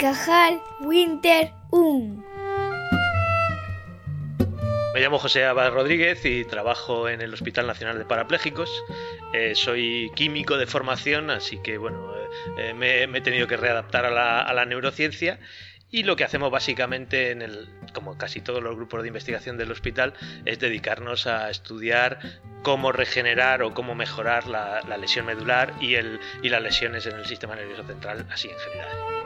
Cajal Winter 1. Me llamo José Abad Rodríguez y trabajo en el Hospital Nacional de Parapléjicos. Eh, soy químico de formación, así que bueno, eh, me, he tenido que readaptar a la, neurociencia y lo que hacemos básicamente, en el, como casi todos los grupos de investigación del hospital, es dedicarnos a estudiar cómo regenerar o cómo mejorar la, lesión medular y las lesiones en el sistema nervioso central, así en general.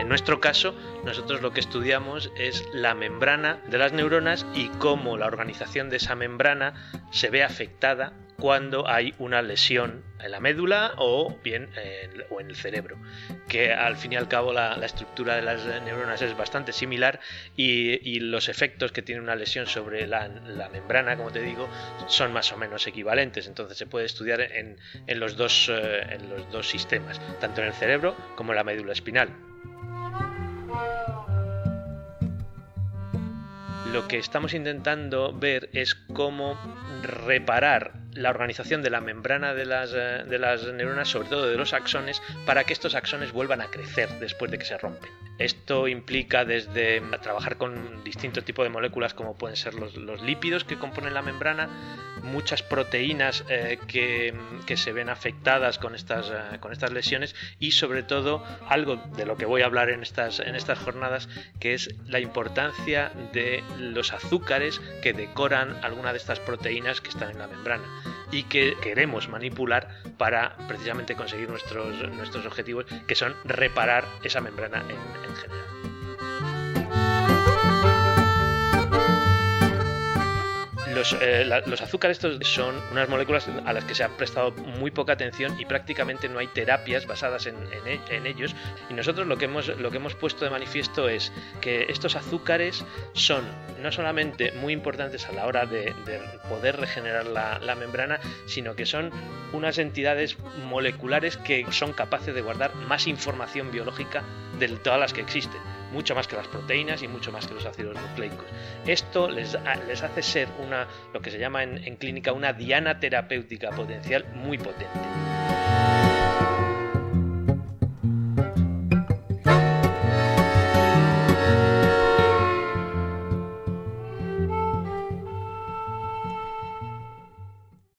En nuestro caso, nosotros lo que estudiamos es la membrana de las neuronas y cómo la organización de esa membrana se ve afectada cuando hay una lesión en la médula o bien en, o en el cerebro, que al fin y al cabo la, estructura de las neuronas es bastante similar y, los efectos que tiene una lesión sobre la, membrana, como te digo, son más o menos equivalentes. Entonces se puede estudiar en, los, dos, eh, en los dos sistemas, tanto en el cerebro como en la médula espinal. Lo que estamos intentando ver es cómo reparar la organización de la membrana de las, eh, de las neuronas, sobre todo de los axones, para que estos axones vuelvan a crecer después de que se rompen. Esto implica desde trabajar con distintos tipos de moléculas como pueden ser los, lípidos que componen la membrana, muchas proteínas eh, que, se ven afectadas con estas, eh, con estas lesiones y sobre todo algo de lo que voy a hablar en estas, en estas jornadas que es la importancia de los azúcares que decoran alguna de estas proteínas que están en la membrana y que queremos manipular para precisamente conseguir nuestros, nuestros objetivos, que son reparar esa membrana en, general. Eh, los, azúcares estos son unas moléculas a las que se ha prestado muy poca atención y prácticamente no hay terapias basadas en, e, ellos. Y nosotros lo que, hemos, lo que hemos puesto de manifiesto es que estos azúcares son no solamente muy importantes a la hora de, poder regenerar la, membrana, sino que son unas entidades moleculares que son capaces de guardar más información biológica de todas las que existen mucho más que las proteínas y mucho más que los ácidos nucleicos. Esto les, hace ser una, lo que se llama en, en clínica una diana terapéutica potencial muy potente.